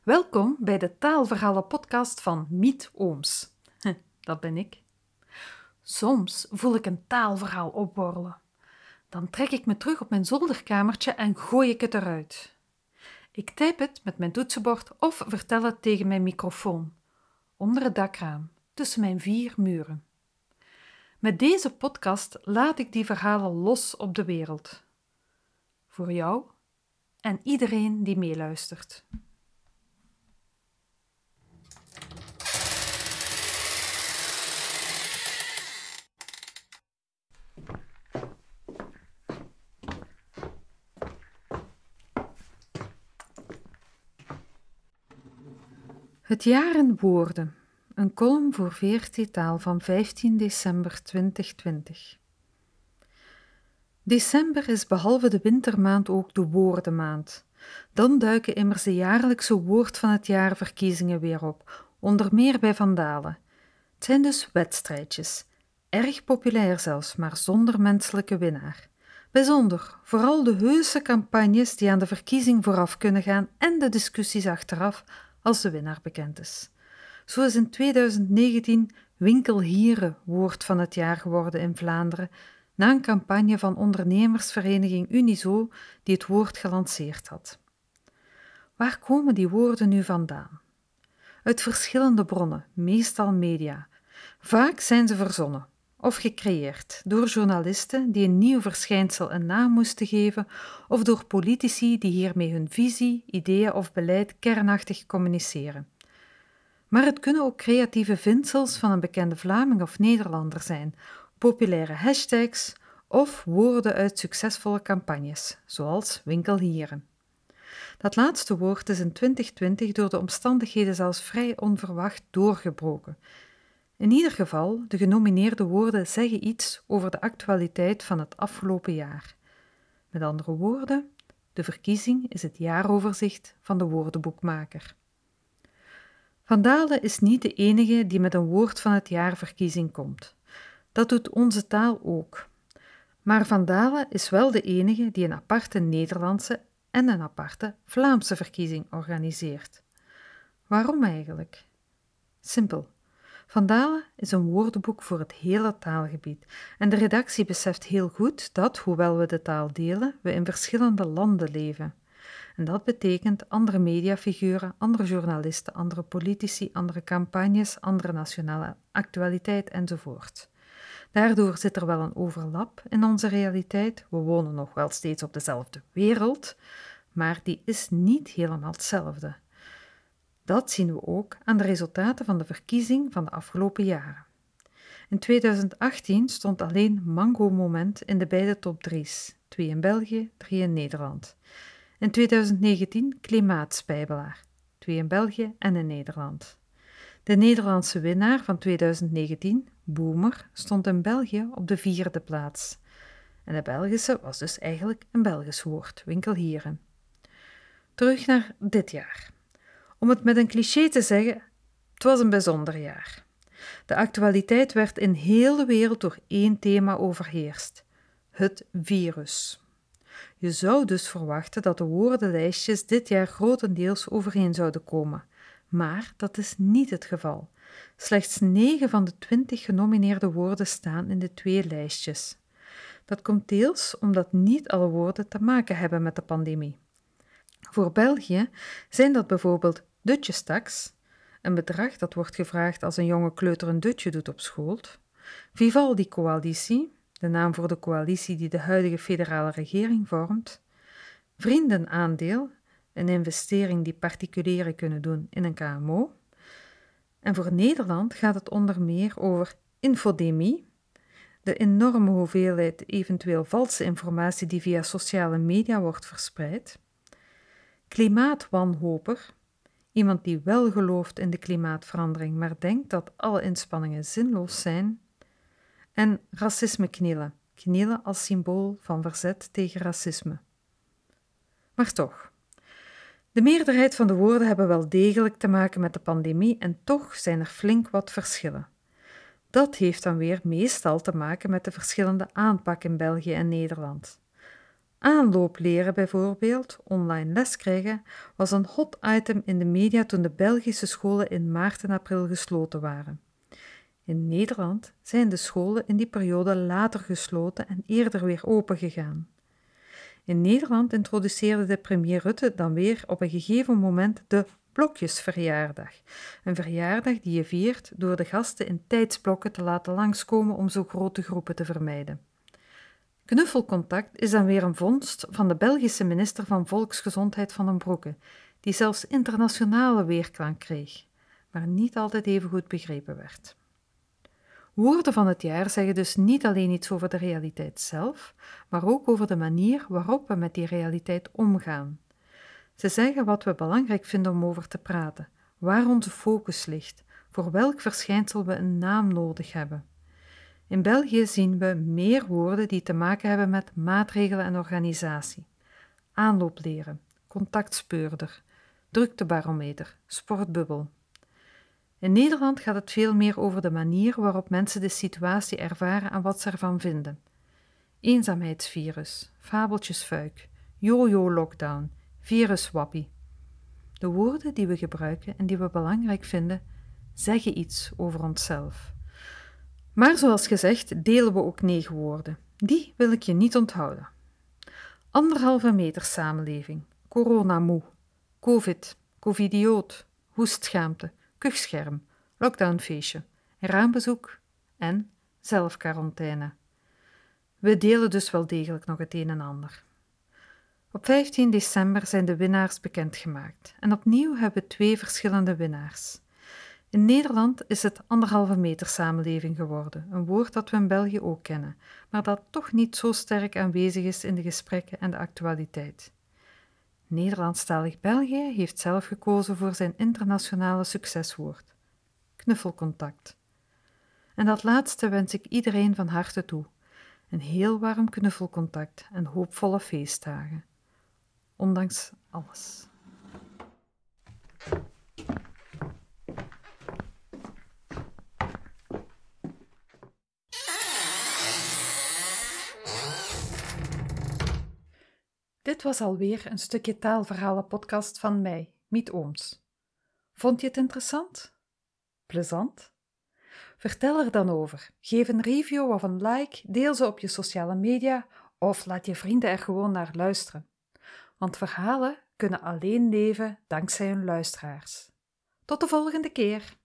Welkom bij de Taalverhalen podcast van Miet Ooms. Dat ben ik. Soms voel ik een taalverhaal opborrelen. Dan trek ik me terug op mijn zolderkamertje en gooi ik het eruit. Ik typ het met mijn toetsenbord of vertel het tegen mijn microfoon, onder het dakraam, tussen mijn vier muren. Met deze podcast laat ik die verhalen los op de wereld. Voor jou en iedereen die meeluistert. Het jaar in woorden. Een column voor VRT Taal van 15 december 2020. December is behalve de wintermaand ook de woordenmaand. Dan duiken immers de jaarlijkse woord van het jaar verkiezingen weer op, onder meer bij Vandalen. Het zijn dus wedstrijdjes, erg populair zelfs, maar zonder menselijke winnaar. Bijzonder, vooral de heuse campagnes die aan de verkiezing vooraf kunnen gaan en de discussies achteraf als de winnaar bekend is. Zo is in 2019 Winkelhieren woord van het jaar geworden in Vlaanderen, na een campagne van ondernemersvereniging Unizo die het woord gelanceerd had. Waar komen die woorden nu vandaan? Uit verschillende bronnen, meestal media. Vaak zijn ze verzonnen of gecreëerd door journalisten die een nieuw verschijnsel een naam moesten geven, of door politici die hiermee hun visie, ideeën of beleid kernachtig communiceren. Maar het kunnen ook creatieve vindsels van een bekende Vlaming of Nederlander zijn, populaire hashtags of woorden uit succesvolle campagnes, zoals winkelhieren. Dat laatste woord is in 2020 door de omstandigheden zelfs vrij onverwacht doorgebroken. In ieder geval, de genomineerde woorden zeggen iets over de actualiteit van het afgelopen jaar. Met andere woorden, de verkiezing is het jaaroverzicht van de woordenboekmaker. Van Dalen is niet de enige die met een woord van het jaar verkiezing komt. Dat doet onze taal ook. Maar Van Dalen is wel de enige die een aparte Nederlandse en een aparte Vlaamse verkiezing organiseert. Waarom eigenlijk? Simpel. Van Dalen is een woordenboek voor het hele taalgebied en de redactie beseft heel goed dat, hoewel we de taal delen, we in verschillende landen leven. En dat betekent andere mediafiguren, andere journalisten, andere politici, andere campagnes, andere nationale actualiteit enzovoort. Daardoor zit er wel een overlap in onze realiteit. We wonen nog wel steeds op dezelfde wereld, maar die is niet helemaal hetzelfde. Dat zien we ook aan de resultaten van de verkiezing van de afgelopen jaren. In 2018 stond alleen Mango Moment in de beide top 3's, twee in België, drie in Nederland. In 2019 Klimaatspijbelaar, twee in België en in Nederland. De Nederlandse winnaar van 2019, Boomer, stond in België op de vierde plaats. En de Belgische was dus eigenlijk een Belgisch woord, winkelhieren. Terug naar dit jaar. Om het met een cliché te zeggen, het was een bijzonder jaar. De actualiteit werd in heel de wereld door één thema overheerst: het virus. Je zou dus verwachten dat de woordenlijstjes dit jaar grotendeels overeen zouden komen, maar dat is niet het geval. Slechts 9 van de 20 genomineerde woorden staan in de twee lijstjes. Dat komt deels omdat niet alle woorden te maken hebben met de pandemie. Voor België zijn dat bijvoorbeeld dutjestaks, een bedrag dat wordt gevraagd als een jonge kleuter een dutje doet op school, Vivaldi-coalitie, de naam voor de coalitie die de huidige federale regering vormt, vriendenaandeel, een investering die particulieren kunnen doen in een KMO, en voor Nederland gaat het onder meer over infodemie, de enorme hoeveelheid eventueel valse informatie die via sociale media wordt verspreid, klimaatwanhoper, Iemand die wel gelooft in de klimaatverandering, maar denkt dat alle inspanningen zinloos zijn. En racisme knielen. Knielen als symbool van verzet tegen racisme. Maar toch, de meerderheid van de woorden hebben wel degelijk te maken met de pandemie en toch zijn er flink wat verschillen. Dat heeft dan weer meestal te maken met de verschillende aanpak in België en Nederland. Aanloopleren bijvoorbeeld, online les krijgen, was een hot item in de media toen de Belgische scholen in maart en april gesloten waren. In Nederland zijn de scholen in die periode later gesloten en eerder weer opengegaan. In Nederland introduceerde de premier Rutte dan weer op een gegeven moment de blokjesverjaardag. Een verjaardag die je viert door de gasten in tijdsblokken te laten langskomen om zo grote groepen te vermijden. Knuffelcontact is dan weer een vondst van de Belgische minister van Volksgezondheid van den Broeke, die zelfs internationale weerklank kreeg, maar niet altijd even goed begrepen werd. Woorden van het jaar zeggen dus niet alleen iets over de realiteit zelf, maar ook over de manier waarop we met die realiteit omgaan. Ze zeggen wat we belangrijk vinden om over te praten, waar onze focus ligt, voor welk verschijnsel we een naam nodig hebben. In België zien we meer woorden die te maken hebben met maatregelen en organisatie. Aanloopleren, contactspeurder, druktebarometer, sportbubbel. In Nederland gaat het veel meer over de manier waarop mensen de situatie ervaren en wat ze ervan vinden. Eenzaamheidsvirus, fabeltjesfuik, jojo-lockdown, viruswappie. De woorden die we gebruiken en die we belangrijk vinden, zeggen iets over onszelf. Maar zoals gezegd delen we ook negen woorden. Die wil ik je niet onthouden. Anderhalve meter samenleving, coronamoe, covid, covidioot, hoestschaamte, kuchscherm, lockdownfeestje, raambezoek en zelfquarantaine. We delen dus wel degelijk nog het een en ander. Op 15 december zijn de winnaars bekendgemaakt en opnieuw hebben we twee verschillende winnaars. In Nederland is het anderhalve meter samenleving geworden, een woord dat we in België ook kennen, maar dat toch niet zo sterk aanwezig is in de gesprekken en de actualiteit. Nederlandstalig België heeft zelf gekozen voor zijn internationale succeswoord: knuffelcontact. En dat laatste wens ik iedereen van harte toe: een heel warm knuffelcontact en hoopvolle feestdagen. Ondanks alles. Dit was alweer een stukje taalverhalen-podcast van mij, Miet Ooms. Vond je het interessant? Plezant? Vertel er dan over. Geef een review of een like, deel ze op je sociale media of laat je vrienden er gewoon naar luisteren. Want verhalen kunnen alleen leven dankzij hun luisteraars. Tot de volgende keer!